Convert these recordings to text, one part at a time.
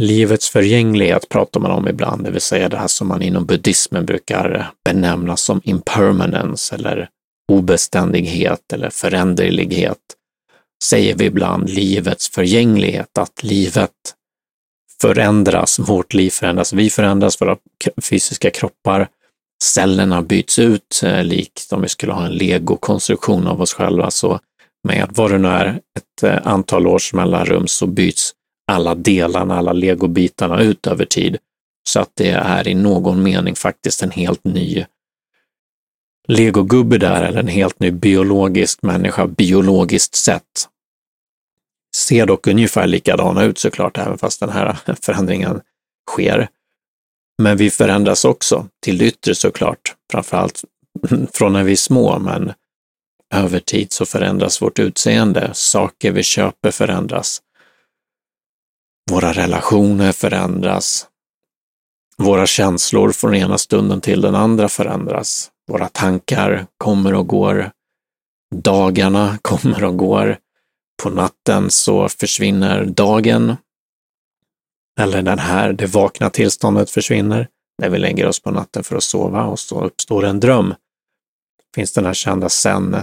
Livets förgänglighet pratar man om ibland, det vill säga det här som man inom buddhismen brukar benämna som impermanence eller obeständighet eller föränderlighet. Säger vi ibland livets förgänglighet, att livet förändras, vårt liv förändras, vi förändras, våra fysiska kroppar, cellerna byts ut, eh, likt om vi skulle ha en legokonstruktion av oss själva, så med vad det nu är, ett eh, antal års mellanrum så byts alla delarna, alla legobitarna ut över tid. Så att det är i någon mening faktiskt en helt ny legogubbe där, eller en helt ny biologisk människa, biologiskt sett. Ser dock ungefär likadana ut såklart, även fast den här förändringen sker. Men vi förändras också till det yttre såklart, framförallt från när vi är små, men över tid så förändras vårt utseende, saker vi köper förändras. Våra relationer förändras. Våra känslor från ena stunden till den andra förändras. Våra tankar kommer och går. Dagarna kommer och går. På natten så försvinner dagen. Eller den här, det vakna tillståndet försvinner när vi lägger oss på natten för att sova och så uppstår en dröm. Finns den här kända sen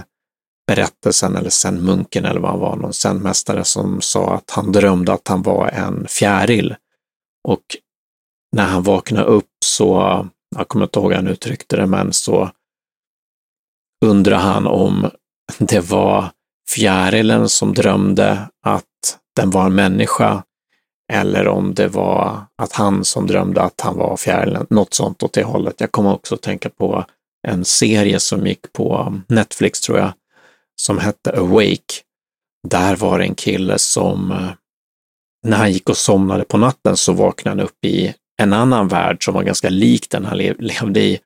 berättelsen eller sen-munken eller vad han var, någon zenmästare som sa att han drömde att han var en fjäril. Och när han vaknade upp så, jag kommer inte ihåg hur han uttryckte det, men så undrade han om det var fjärilen som drömde att den var en människa eller om det var att han som drömde att han var fjärilen, något sånt åt det hållet. Jag kommer också att tänka på en serie som gick på Netflix, tror jag, som hette Awake. Där var det en kille som, eh, när han gick och somnade på natten så vaknade han upp i en annan värld som var ganska lik den han levde i,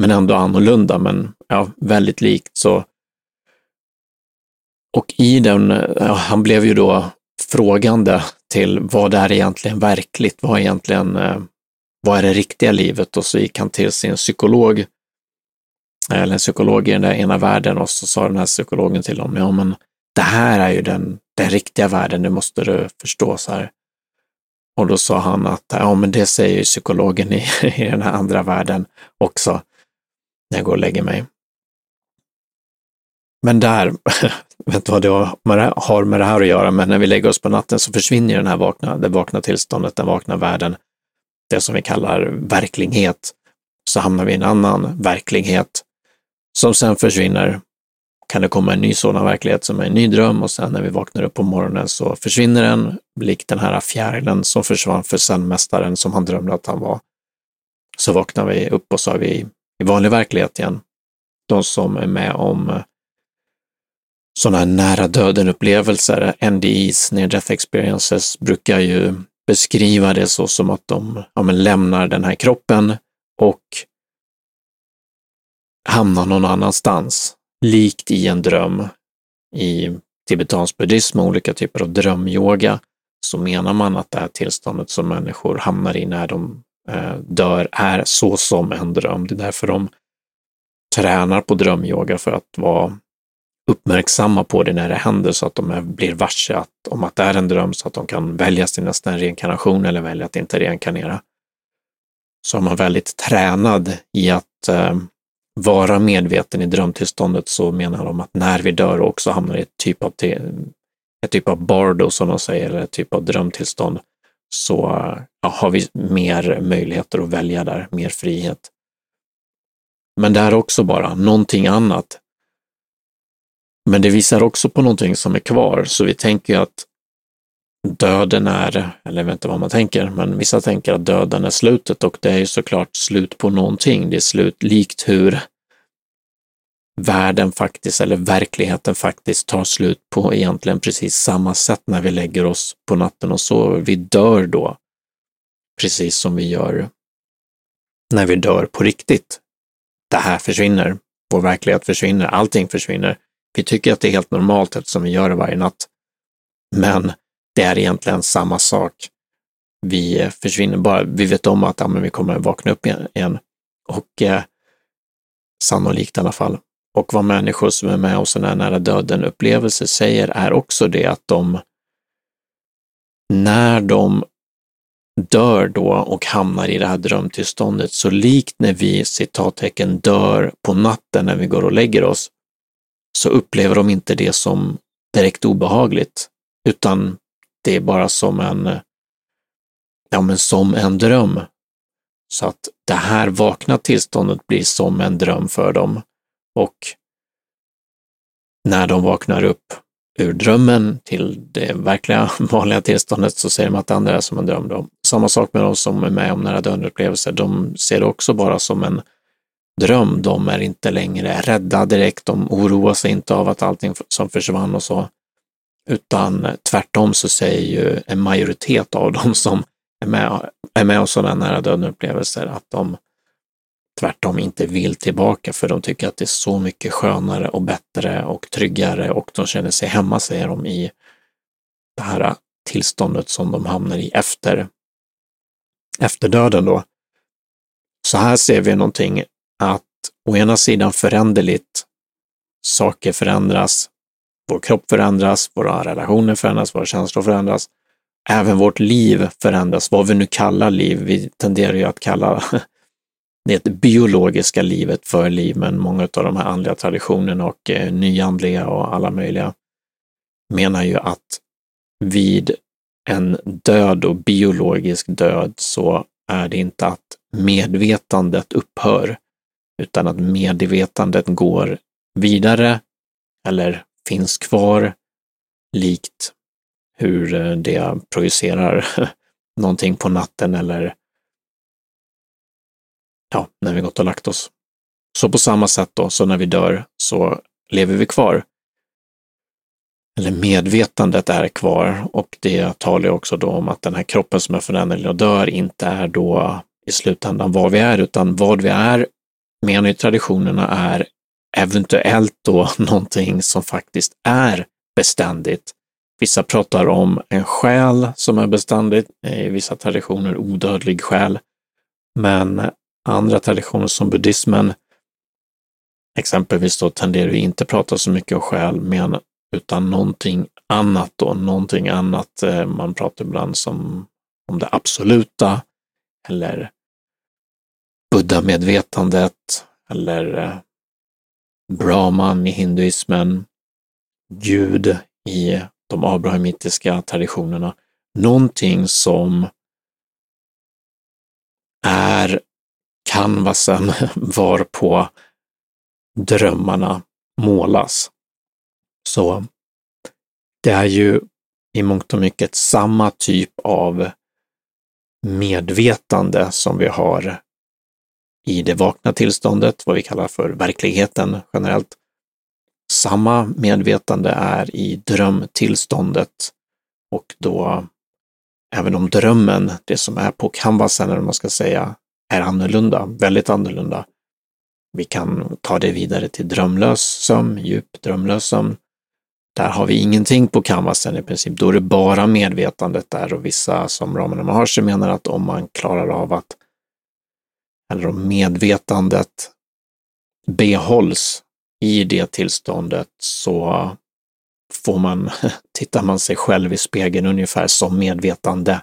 men ändå annorlunda, men ja, väldigt likt. Så. Och i den, ja, han blev ju då frågande till vad är egentligen verkligt? Vad är egentligen, eh, vad är det riktiga livet? Och så gick han till sin psykolog eller en psykolog i den där ena världen och så sa den här psykologen till honom, ja men det här är ju den, den riktiga världen, det måste du förstå. Så här. Och då sa han att, ja men det säger ju psykologen i, i den här andra världen också, när jag går och lägger mig. Men där, vet inte vad det har med det här att göra, men när vi lägger oss på natten så försvinner den här vakna, det vakna tillståndet, den vakna världen, det som vi kallar verklighet. Så hamnar vi i en annan verklighet som sen försvinner. Kan det komma en ny sådan verklighet som är en ny dröm och sen när vi vaknar upp på morgonen så försvinner den, likt den här fjärilen som försvann för sändmästaren som han drömde att han var. Så vaknar vi upp och så är vi i vanlig verklighet igen. De som är med om eh, sådana här nära döden-upplevelser, NDEs, near death experiences, brukar ju beskriva det så som att de ja, lämnar den här kroppen och hamnar någon annanstans, likt i en dröm. I tibetansk buddhism och olika typer av drömyoga så menar man att det här tillståndet som människor hamnar i när de eh, dör är så som en dröm. Det är därför de tränar på drömyoga för att vara uppmärksamma på det när det händer så att de är, blir varse att, om att det är en dröm så att de kan välja sin nästa reinkarnation eller välja att inte reinkarnera. Så är man väldigt tränad i att eh, vara medveten i drömtillståndet så menar de att när vi dör också hamnar i ett typ av, ett typ av bardo som de säger, eller ett typ av drömtillstånd, så ja, har vi mer möjligheter att välja där, mer frihet. Men det är också bara någonting annat. Men det visar också på någonting som är kvar, så vi tänker att döden är, eller jag vet inte vad man tänker, men vissa tänker att döden är slutet och det är ju såklart slut på någonting. Det är slut likt hur världen faktiskt, eller verkligheten faktiskt tar slut på egentligen precis samma sätt när vi lägger oss på natten och sover. vi dör då. Precis som vi gör när vi dör på riktigt. Det här försvinner, vår verklighet försvinner, allting försvinner. Vi tycker att det är helt normalt eftersom vi gör det varje natt. Men det är egentligen samma sak. Vi eh, försvinner bara, vi vet om att ja, men vi kommer vakna upp igen. Och eh, sannolikt i alla fall. Och vad människor som är med om sådana här nära döden-upplevelser säger är också det att de, när de dör då och hamnar i det här drömtillståndet, så likt när vi citattecken dör på natten när vi går och lägger oss, så upplever de inte det som direkt obehagligt, utan det är bara som en, ja men som en dröm. Så att det här vakna tillståndet blir som en dröm för dem. Och när de vaknar upp ur drömmen till det verkliga vanliga tillståndet så ser de att det andra är som en dröm. Då. Samma sak med de som är med om nära döden-upplevelser. De ser det också bara som en dröm. De är inte längre rädda direkt. De oroar sig inte av att allting som försvann och så. Utan eh, tvärtom så säger ju en majoritet av dem som är med, är med om sådana nära döden-upplevelser att de tvärtom inte vill tillbaka för de tycker att det är så mycket skönare och bättre och tryggare och de känner sig hemma, säger de, i det här tillståndet som de hamnar i efter, efter döden då. Så här ser vi någonting att å ena sidan föränderligt, saker förändras, vår kropp förändras, våra relationer förändras, våra känslor förändras, även vårt liv förändras, vad vi nu kallar liv. Vi tenderar ju att kalla det biologiska livet för liv, men många av de här andliga traditionerna och eh, nyandliga och alla möjliga menar ju att vid en död och biologisk död så är det inte att medvetandet upphör, utan att medvetandet går vidare eller finns kvar likt hur eh, det projicerar någonting på natten eller ja, när vi gått och lagt oss. Så på samma sätt då, så när vi dör så lever vi kvar. Eller medvetandet är kvar och det talar ju också då om att den här kroppen som är föränderlig och dör inte är då i slutändan vad vi är, utan vad vi är, menar ju traditionerna, är eventuellt då någonting som faktiskt är beständigt. Vissa pratar om en själ som är beständigt, i vissa traditioner odödlig själ. Men andra traditioner som buddhismen exempelvis då tenderar vi inte prata så mycket om själ, men utan någonting annat då, någonting annat. Eh, man pratar ibland som om det absoluta eller buddha-medvetandet eller eh, brahman i hinduismen, Gud i de abrahamitiska traditionerna. Någonting som är canvasen varpå drömmarna målas. Så det är ju i mångt och mycket samma typ av medvetande som vi har i det vakna tillståndet, vad vi kallar för verkligheten generellt. Samma medvetande är i drömtillståndet och då även om drömmen, det som är på canvasen, eller man ska säga, är annorlunda, väldigt annorlunda. Vi kan ta det vidare till drömlös sömn, djup drömlös sömn. Där har vi ingenting på canvasen i princip. Då är det bara medvetandet där och vissa som ramarna har sig menar att om man klarar av att, eller om medvetandet behålls i det tillståndet så får man, tittar man sig själv i spegeln ungefär som medvetande.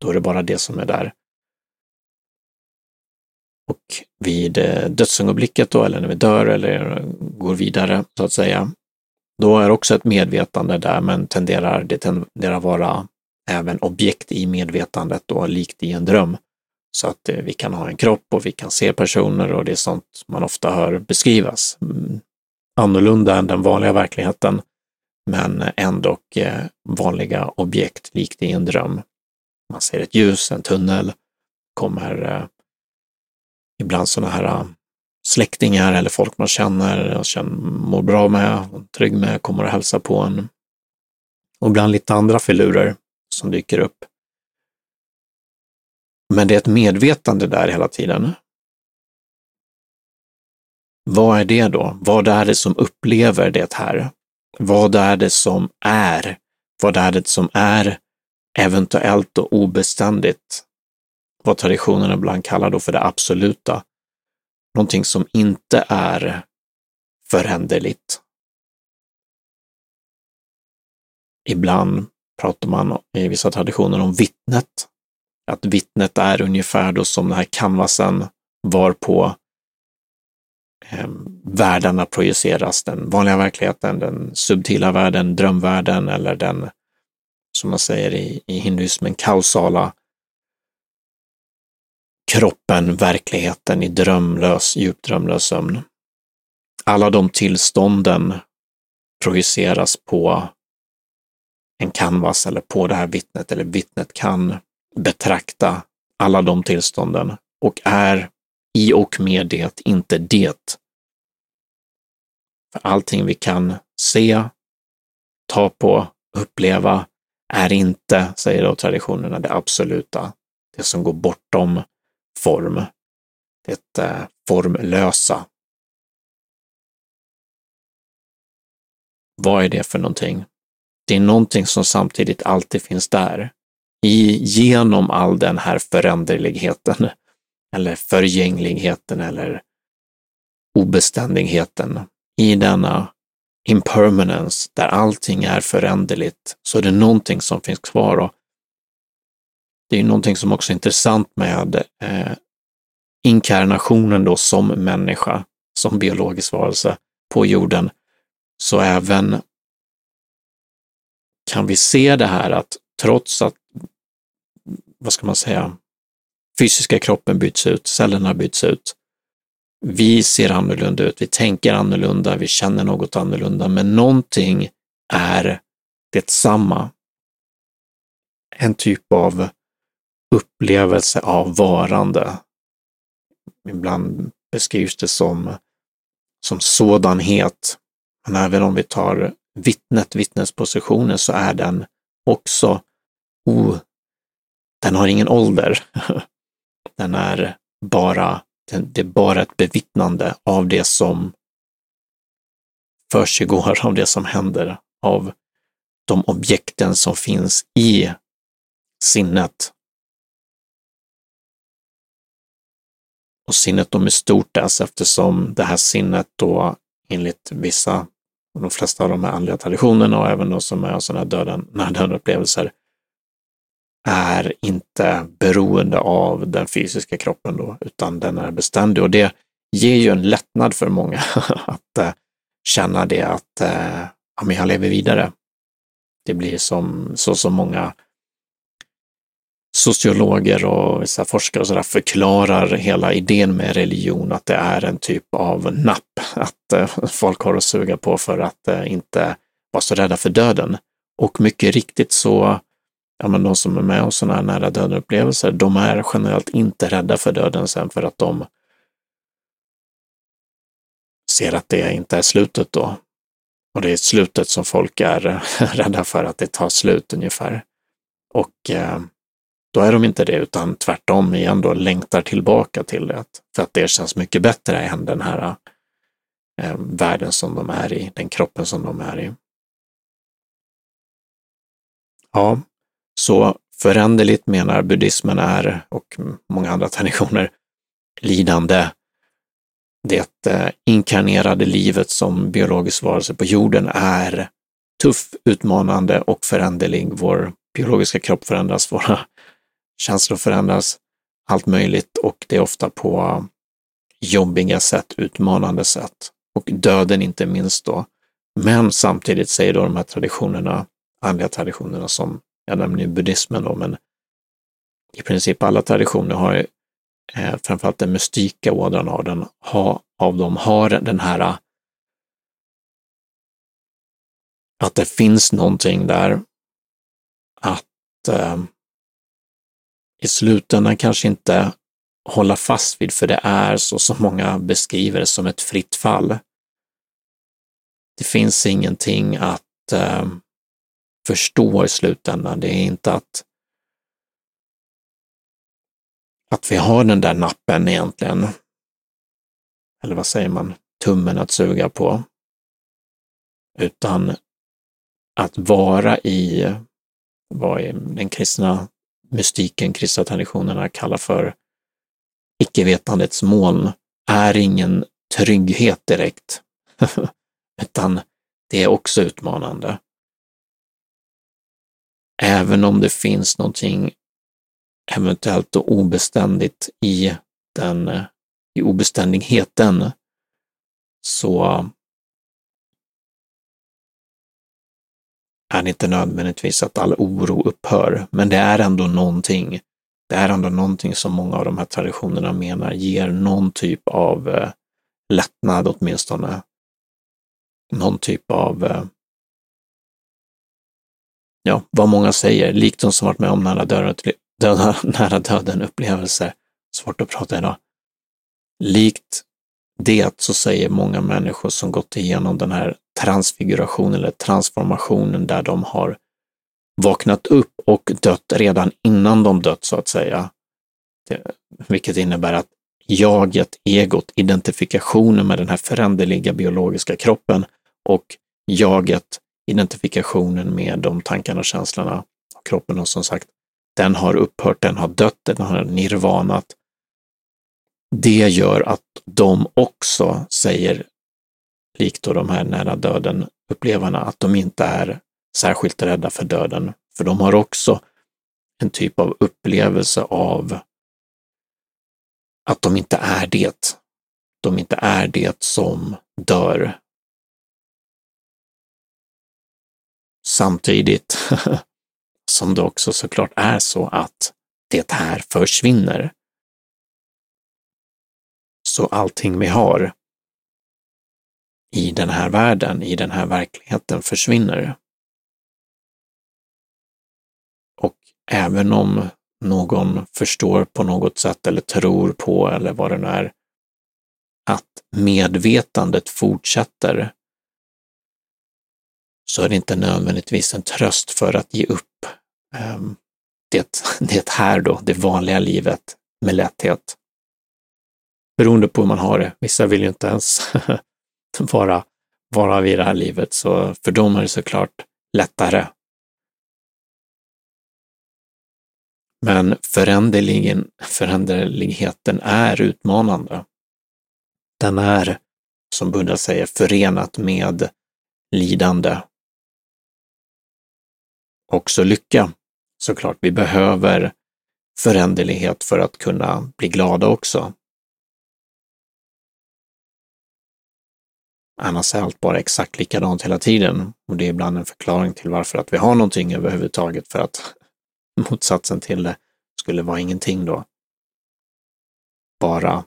Då är det bara det som är där. Och vid eh, dödsögonblicket då, eller när vi dör eller går vidare så att säga, då är också ett medvetande där, men tenderar, det tenderar vara även objekt i medvetandet då, likt i en dröm. Så att eh, vi kan ha en kropp och vi kan se personer och det är sånt man ofta hör beskrivas. Mm, annorlunda än den vanliga verkligheten, men ändå eh, vanliga objekt likt i en dröm. Man ser ett ljus, en tunnel, kommer eh, ibland sådana här släktingar eller folk man känner och känner, mår bra med, trygg med, kommer och hälsar på en. Och ibland lite andra filurer som dyker upp. Men det är ett medvetande där hela tiden. Vad är det då? Vad är det som upplever det här? Vad är det som är? Vad är det som är eventuellt och obeständigt? vad traditionen ibland kallar då för det absoluta. Någonting som inte är föränderligt. Ibland pratar man i vissa traditioner om vittnet, att vittnet är ungefär då som den här canvasen varpå eh, världarna projiceras, den vanliga verkligheten, den subtila världen, drömvärlden eller den, som man säger i, i hinduismen, kausala kroppen, verkligheten i drömlös, djupt drömlös sömn. Alla de tillstånden projiceras på en canvas eller på det här vittnet, eller vittnet kan betrakta alla de tillstånden och är i och med det inte det. För allting vi kan se, ta på, uppleva är inte, säger då traditionerna, det absoluta, det som går bortom form, det eh, formlösa. Vad är det för någonting? Det är någonting som samtidigt alltid finns där. I, genom all den här föränderligheten, eller förgängligheten, eller obeständigheten, i denna impermanence, där allting är föränderligt, så är det någonting som finns kvar. Och det är någonting som också är intressant med eh, inkarnationen då som människa, som biologisk varelse på jorden. Så även kan vi se det här att trots att, vad ska man säga, fysiska kroppen byts ut, cellerna byts ut, vi ser annorlunda ut, vi tänker annorlunda, vi känner något annorlunda, men någonting är detsamma. En typ av upplevelse av varande. Ibland beskrivs det som, som sådanhet. Men även om vi tar vittnet, vittnespositionen, så är den också. Den har ingen ålder. Den är bara, det är bara ett bevittnande av det som försiggår, av det som händer, av de objekten som finns i sinnet Och sinnet då med stort S eftersom det här sinnet då enligt vissa, och de flesta av de här andliga traditionerna och även de som är sådana döden, nära upplevelser är inte beroende av den fysiska kroppen då, utan den är beständig. Och det ger ju en lättnad för många att eh, känna det att eh, ja, men jag lever vidare. Det blir som så som många sociologer och vissa forskare och så där förklarar hela idén med religion, att det är en typ av napp, att eh, folk har att suga på för att inte vara så rädda för döden. Och mycket riktigt så, ja men de som är med om sådana här nära döden-upplevelser, de är generellt inte rädda för döden sen för att de ser att det inte är slutet då. Och det är slutet som folk är rädda för, att det tar slut ungefär. Och eh, då är de inte det, utan tvärtom igen då längtar tillbaka till det. För att det känns mycket bättre än den här eh, världen som de är i, den kroppen som de är i. Ja, så föränderligt menar buddhismen är, och många andra traditioner, lidande. Det eh, inkarnerade livet som biologisk varelse på jorden är tuff, utmanande och föränderlig. Vår biologiska kropp förändras, våra känslor förändras, allt möjligt och det är ofta på jobbiga sätt, utmanande sätt och döden inte minst då. Men samtidigt säger då de här traditionerna, andliga traditionerna som jag nämner ju buddhismen då, men i princip alla traditioner har eh, framförallt den mystika ådran av, den, ha, av dem har den här eh, att det finns någonting där, att eh, i slutändan kanske inte hålla fast vid, för det är så som många beskriver det som ett fritt fall. Det finns ingenting att eh, förstå i slutändan. Det är inte att, att vi har den där nappen egentligen. Eller vad säger man? Tummen att suga på. Utan att vara i vad den kristna mystiken, kristna traditionerna kallar för icke-vetandets moln, är ingen trygghet direkt, utan det är också utmanande. Även om det finns någonting eventuellt och obeständigt i den, i obeständigheten, så är det inte nödvändigtvis att all oro upphör, men det är ändå någonting. Det är ändå någonting som många av de här traditionerna menar ger någon typ av eh, lättnad åtminstone. Någon typ av, eh, ja, vad många säger, likt de som varit med om nära döden, nära döden upplevelser, Svårt att prata idag. Likt det så säger många människor som gått igenom den här transfigurationen eller transformationen där de har vaknat upp och dött redan innan de dött så att säga. Det, vilket innebär att jaget, egot, identifikationen med den här föränderliga biologiska kroppen och jaget, identifikationen med de tankarna och känslorna och kroppen och som sagt, den har upphört, den har dött, den har nirvanat. Det gör att de också säger, likt då de här nära döden upplevarna, att de inte är särskilt rädda för döden, för de har också en typ av upplevelse av att de inte är det. De inte är det som dör. Samtidigt som det också såklart är så att det här försvinner. Så allting vi har i den här världen, i den här verkligheten försvinner. Och även om någon förstår på något sätt eller tror på eller vad det nu är, att medvetandet fortsätter, så är det inte nödvändigtvis en tröst för att ge upp ehm, det, det här då, det vanliga livet med lätthet. Beroende på hur man har det. Vissa vill ju inte ens vara, vara vid det här livet, så för dem är det såklart lättare Men föränderligheten är utmanande. Den är, som Buddha säger, förenat med lidande. Också lycka, såklart. Vi behöver föränderlighet för att kunna bli glada också. Annars är allt bara exakt likadant hela tiden och det är ibland en förklaring till varför att vi har någonting överhuvudtaget för att motsatsen till det skulle vara ingenting då. Bara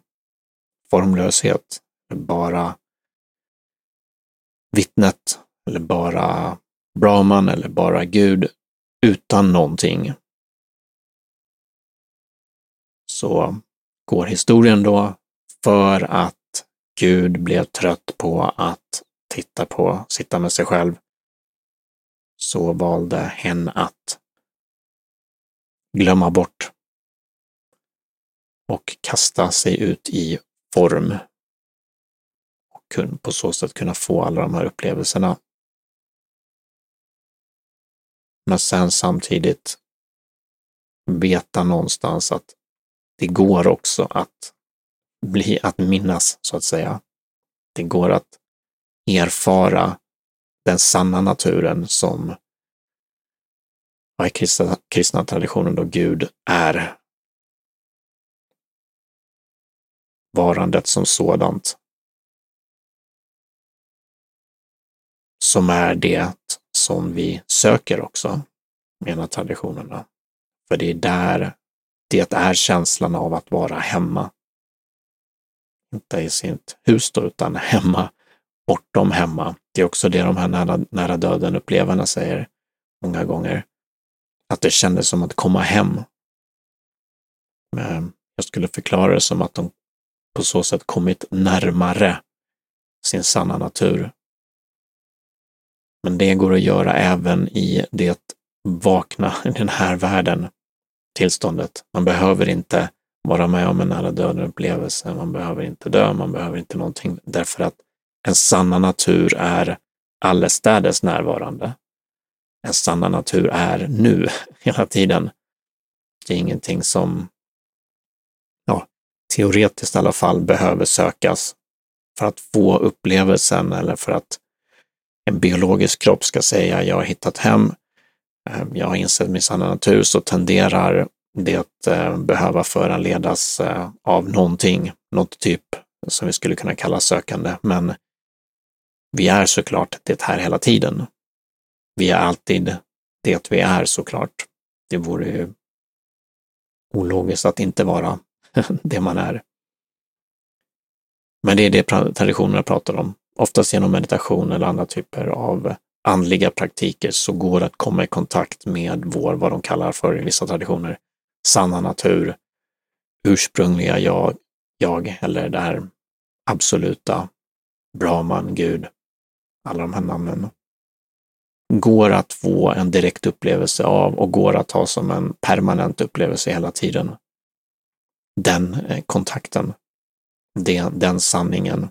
formlöshet, bara vittnet, eller bara Brahman eller bara Gud utan någonting. Så går historien då för att Gud blev trött på att titta på, sitta med sig själv, så valde hen att glömma bort och kasta sig ut i form och på så sätt kunna få alla de här upplevelserna. Men sen samtidigt veta någonstans att det går också att bli, att minnas, så att säga. Det går att erfara den sanna naturen som vad i kristna, kristna traditionen då Gud är. Varandet som sådant. Som är det som vi söker också, menar traditionerna. För det är där, det är känslan av att vara hemma. Inte i sitt hus då, utan hemma, bortom hemma. Det är också det de här nära, nära döden-upplevarna säger många gånger att det kändes som att komma hem. Jag skulle förklara det som att de på så sätt kommit närmare sin sanna natur. Men det går att göra även i det vakna, i den här världen, tillståndet. Man behöver inte vara med om en nära döden upplevelse, man behöver inte dö, man behöver inte någonting, därför att en sanna natur är allestädes närvarande en sanna natur är nu, hela tiden. Det är ingenting som, ja, teoretiskt i alla fall, behöver sökas för att få upplevelsen eller för att en biologisk kropp ska säga jag har hittat hem, eh, jag har insett min sanna natur, så tenderar det att eh, behöva föranledas eh, av någonting, något typ som vi skulle kunna kalla sökande. Men vi är såklart det här hela tiden. Vi är alltid det vi är såklart. Det vore ju ologiskt att inte vara det man är. Men det är det traditionerna pratar om. Oftast genom meditation eller andra typer av andliga praktiker så går det att komma i kontakt med vår, vad de kallar för i vissa traditioner, sanna natur, ursprungliga jag, jag eller det här absoluta Brahman, Gud, alla de här namnen, går att få en direkt upplevelse av och går att ha som en permanent upplevelse hela tiden. Den eh, kontakten, den, den sanningen,